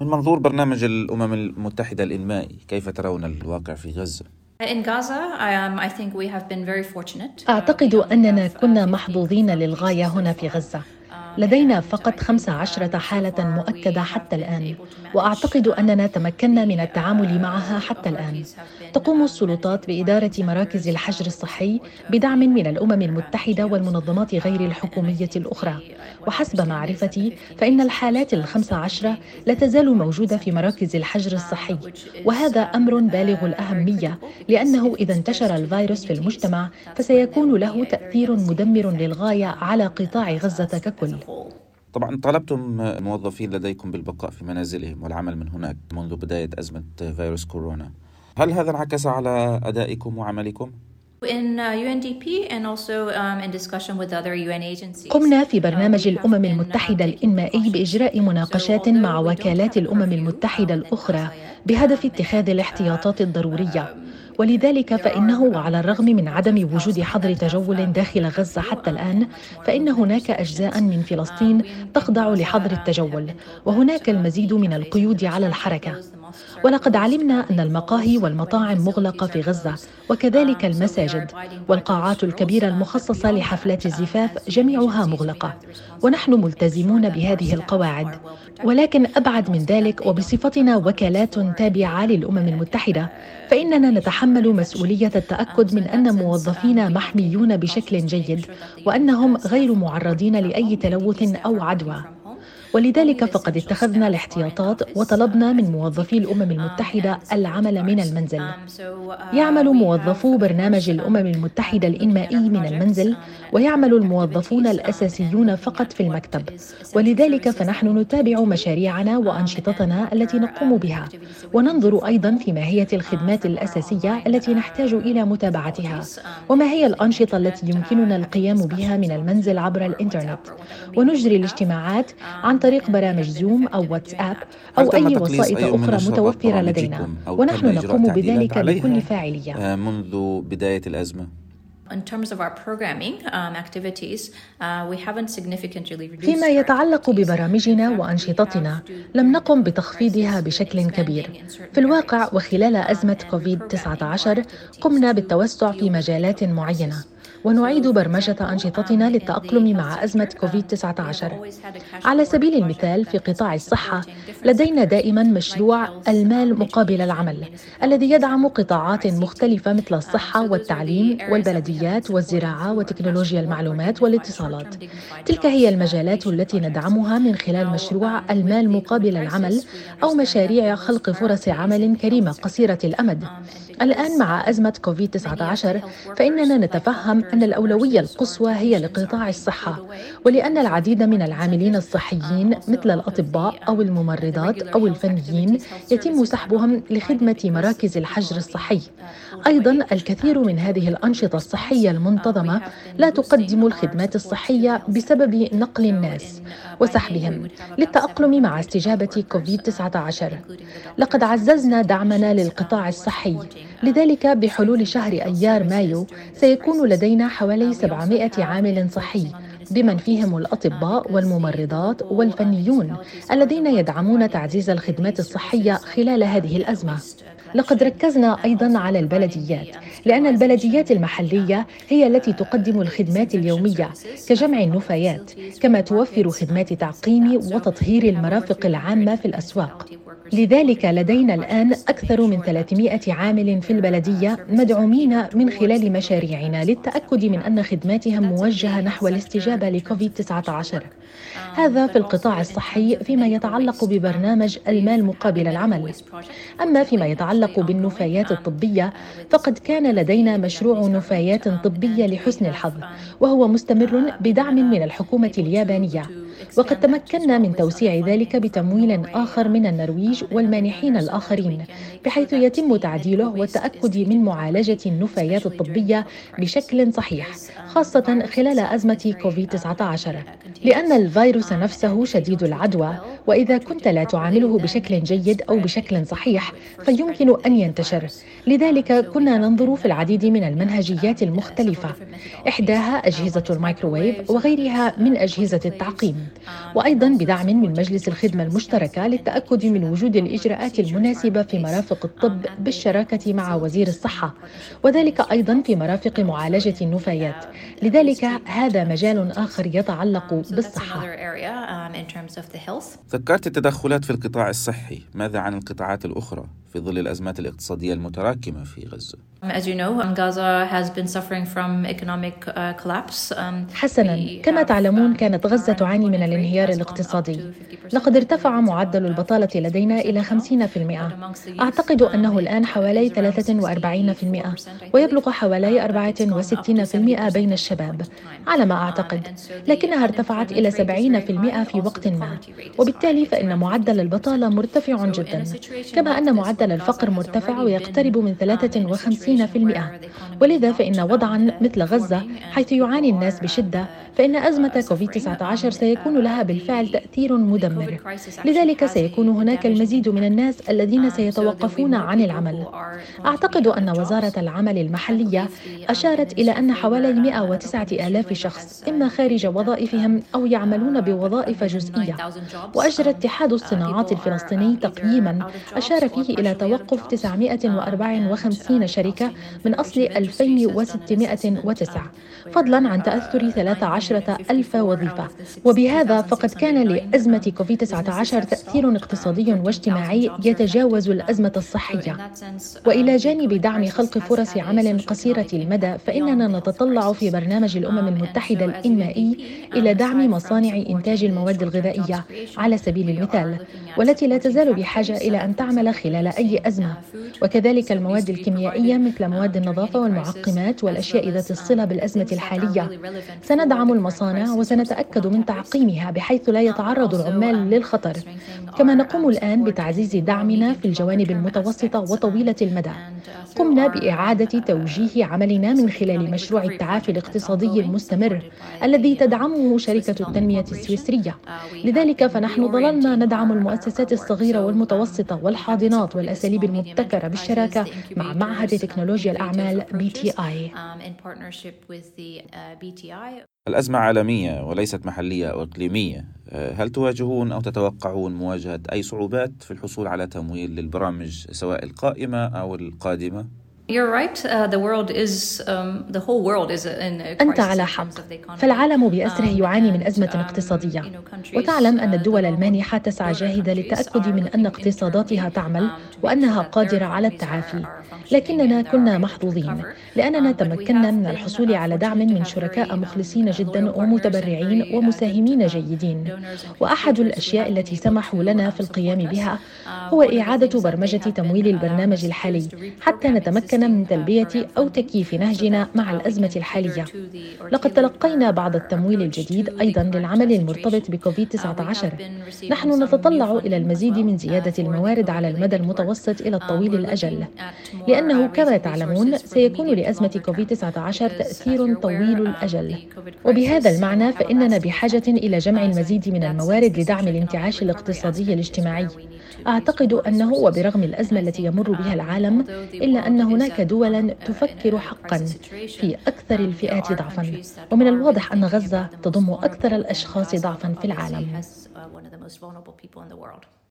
من منظور برنامج الأمم المتحدة الإنمائي كيف ترون الواقع في غزة؟ أعتقد أننا كنا محظوظين للغاية هنا في غزة لدينا فقط 15 حالة مؤكدة حتى الآن وأعتقد أننا تمكنا من التعامل معها حتى الآن. تقوم السلطات بإدارة مراكز الحجر الصحي بدعم من الأمم المتحدة والمنظمات غير الحكومية الأخرى. وحسب معرفتي فإن الحالات الخمس عشرة لا تزال موجودة في مراكز الحجر الصحي. وهذا أمر بالغ الأهمية لأنه إذا انتشر الفيروس في المجتمع فسيكون له تأثير مدمر للغاية على قطاع غزة ككل. طبعا طلبتم موظفين لديكم بالبقاء في منازلهم والعمل من هناك منذ بداية أزمة فيروس كورونا. هل هذا انعكس على أدائكم وعملكم؟ قمنا في برنامج الأمم المتحدة الإنمائي بإجراء مناقشات مع وكالات الأمم المتحدة الأخرى بهدف اتخاذ الاحتياطات الضرورية. ولذلك فإنه وعلى الرغم من عدم وجود حظر تجول داخل غزة حتى الآن فإن هناك أجزاء من فلسطين تخضع لحظر التجول وهناك المزيد من القيود على الحركة. ولقد علمنا أن المقاهي والمطاعم مغلقة في غزة وكذلك المساجد والقاعات الكبيرة المخصصة لحفلات الزفاف جميعها مغلقة ونحن ملتزمون بهذه القواعد. ولكن أبعد من ذلك وبصفتنا وكالات تابعة للأمم المتحدة فإننا نتحمل مسؤولية التأكد من أن موظفينا محميون بشكل جيد وأنهم غير معرضين لأي تلوث أو عدوى. ولذلك فقد اتخذنا الاحتياطات وطلبنا من موظفي الأمم المتحدة العمل من المنزل. يعمل موظفو برنامج الأمم المتحدة الإنمائي من المنزل ويعمل الموظفون الأساسيون فقط في المكتب. ولذلك فنحن نتابع مشاريعنا وأنشطتنا التي نقوم بها. وننظر أيضا في ماهية الخدمات الأساسية التي نحتاج إلى متابعتها وما هي الأنشطة التي يمكننا القيام بها من المنزل عبر الإنترنت. ونجري الاجتماعات عن طريق برامج زوم أو واتساب أو أي وسائط أخرى متوفرة لدينا؟ ونحن نقوم بذلك بكل فاعلية. آه، منذ بداية الأزمة. فيما يتعلق ببرامجنا وأنشطتنا لم نقم بتخفيضها بشكل كبير. في الواقع وخلال أزمة كوفيد-19 قمنا بالتوسع في مجالات معينة. ونعيد برمجة أنشطتنا للتأقلم مع أزمة كوفيد-19 على سبيل المثال في قطاع الصحة لدينا دائما مشروع المال مقابل العمل الذي يدعم قطاعات مختلفة مثل الصحة والتعليم والبلديات والزراعة وتكنولوجيا المعلومات والاتصالات. تلك هي المجالات التي ندعمها من خلال مشروع المال مقابل العمل أو مشاريع خلق فرص عمل كريمة قصيرة الأمد. الآن مع أزمة كوفيد-19 فإننا نتفهم أن الأولوية القصوى هي لقطاع الصحة ولأن العديد من العاملين الصحيين مثل الأطباء أو الممرضات أو الفنيين يتم سحبهم لخدمة مراكز الحجر الصحي. أيضا الكثير من هذه الأنشطة الصحية المنتظمة لا تقدم الخدمات الصحية بسبب نقل الناس وسحبهم للتأقلم مع استجابة كوفيد-19 لقد عززنا دعمنا للقطاع الصحي لذلك بحلول شهر أيار مايو سيكون لدينا حوالي 700 عامل صحي بمن فيهم الأطباء والممرضات والفنيون الذين يدعمون تعزيز الخدمات الصحية خلال هذه الأزمة. لقد ركزنا أيضا على البلديات لأن البلديات المحلية هي التي تقدم الخدمات اليومية كجمع النفايات كما توفر خدمات تعقيم وتطهير المرافق العامة في الأسواق. لذلك لدينا الآن أكثر من 300 عامل في البلدية مدعومين من خلال مشاريعنا للتأكد من أن خدماتهم موجهة نحو الاستجابة لكوفيد-19 هذا في القطاع الصحي فيما يتعلق ببرنامج المال مقابل العمل. أما فيما يتعلق بالنفايات الطبية فقد كان لدينا مشروع نفايات طبية لحسن الحظ وهو مستمر بدعم من الحكومة اليابانية. وقد تمكنا من توسيع ذلك بتمويل آخر من النرويج والمانحين الآخرين بحيث يتم تعديله والتأكد من معالجة النفايات الطبية بشكل صحيح خاصة خلال أزمة كوفيد-19 لأن الفيروس نفسه شديد العدوى وإذا كنت لا تعامله بشكل جيد أو بشكل صحيح فيمكن أن ينتشر. لذلك كنا ننظر في العديد من المنهجيات المختلفة إحداها أجهزة الميكروويف وغيرها من أجهزة التعقيم. وأيضا بدعم من مجلس الخدمة المشتركة للتأكد من وجود الإجراءات المناسبة في مرافق الطب بالشراكة مع وزير الصحة. وذلك أيضا في مرافق معالجة النفايات. لذلك هذا مجال آخر يتعلق بالصحة. ذكرت التدخلات في القطاع الصحي. ماذا عن القطاعات الأخرى في ظل الأزمات الاقتصادية المتراكمة في غزة؟ Um, uh. Um, حسنا. كما تعلمون um, كانت غزة تعاني من الانهيار الاقتصادي. لقد ارتفع معدل البطالة لدينا إلى 50% أعتقد أنه الآن حوالي 43% ويبلغ حوالي 64% بين الشباب. على ما أعتقد. لكنها ارتفعت إلى 70% في وقت ما. وبالتالي فإن معدل البطالة مرتفع جدا. كما أن معدل الفقر مرتفع ويقترب من 53 ولذا فإن وضعا مثل غزة حيث يعاني الناس بشدة فإن أزمة كوفيد-19 سيكون لها بالفعل تأثير مدمر. لذلك سيكون هناك المزيد من الناس الذين سيتوقفون عن العمل. أعتقد أن وزارة العمل المحلية أشارت إلى أن حوالي 109 آلاف شخص إما خارج وظائفهم أو يعملون بوظائف جزئية. وأجرى اتحاد الصناعات الفلسطيني تقييما. أشار فيه إلى توقف 954 شركة من أصل 2609 فضلا عن تأثر 13 ألف وظيفة. وبهذا فقد كان لأزمة كوفيد-19 تأثير اقتصادي واجتماعي يتجاوز الأزمة الصحية. وإلى جانب دعم خلق فرص عمل قصيرة المدى فإننا نتطلع في برنامج الأمم المتحدة الإنمائي إلى دعم مصانع إنتاج المواد الغذائية على سبيل المثال والتي لا تزال بحاجة إلى أن تعمل خلال أي أزمة. وكذلك المواد الكيميائية مثل مواد النظافة والمعقمات والأشياء ذات الصلة بالأزمة الحالية. سندعم المصانع وسنتأكد من تعقيمها بحيث لا يتعرض العمال للخطر. كما نقوم الآن بتعزيز دعمنا في الجوانب المتوسطة وطويلة المدى. قمنا بإعادة توجيه عملنا من خلال مشروع التعافي الاقتصادي المستمر الذي تدعمه شركة التنمية السويسرية. لذلك فنحن ظللنا ندعم المؤسسات الصغيرة والمتوسطة والحاضنات والأساليب المبتكرة بالشراكة مع معهد تكنولوجيا الأعمال بي تي آي الأزمة عالمية وليست محلية أو إقليمية. هل تواجهون أو تتوقعون مواجهة أي صعوبات في الحصول على تمويل للبرامج سواء القائمة أو القادمة؟ Uh, um, أنت على حق. فالعالم بأسره um, يعاني من أزمة um, اقتصادية، وتعلم أن الدول uh, المانحة تسعى جاهدة للتأكد من أن اقتصاداتها تعمل وأنها قادرة على التعافي. لكننا كنا محظوظين لأننا تمكنا من الحصول على دعم من شركاء مخلصين جدا ومتبرعين ومساهمين جيدين. وأحد الأشياء التي سمحوا لنا في القيام بها هو إعادة برمجة تمويل البرنامج الحالي حتى نتمكن من تلبية أو تكييف نهجنا مع الأزمة الحالية. لقد تلقينا بعض التمويل الجديد أيضا للعمل المرتبط بكوفيد 19 نحن نتطلع إلى المزيد من زيادة الموارد على المدى المتوسط إلى الطويل الأجل. لأنه كما تعلمون سيكون لأزمة كوفيد-19 تأثير طويل الأجل. وبهذا المعنى فإننا بحاجة إلى جمع المزيد من الموارد لدعم الانتعاش الاقتصادي الاجتماعي أعتقد أنه وبرغم الأزمة التي يمر بها العالم إلا أن هناك دولا تفكر حقا في أكثر الفئات ضعفا. ومن الواضح أن غزة تضم أكثر الأشخاص ضعفا في العالم.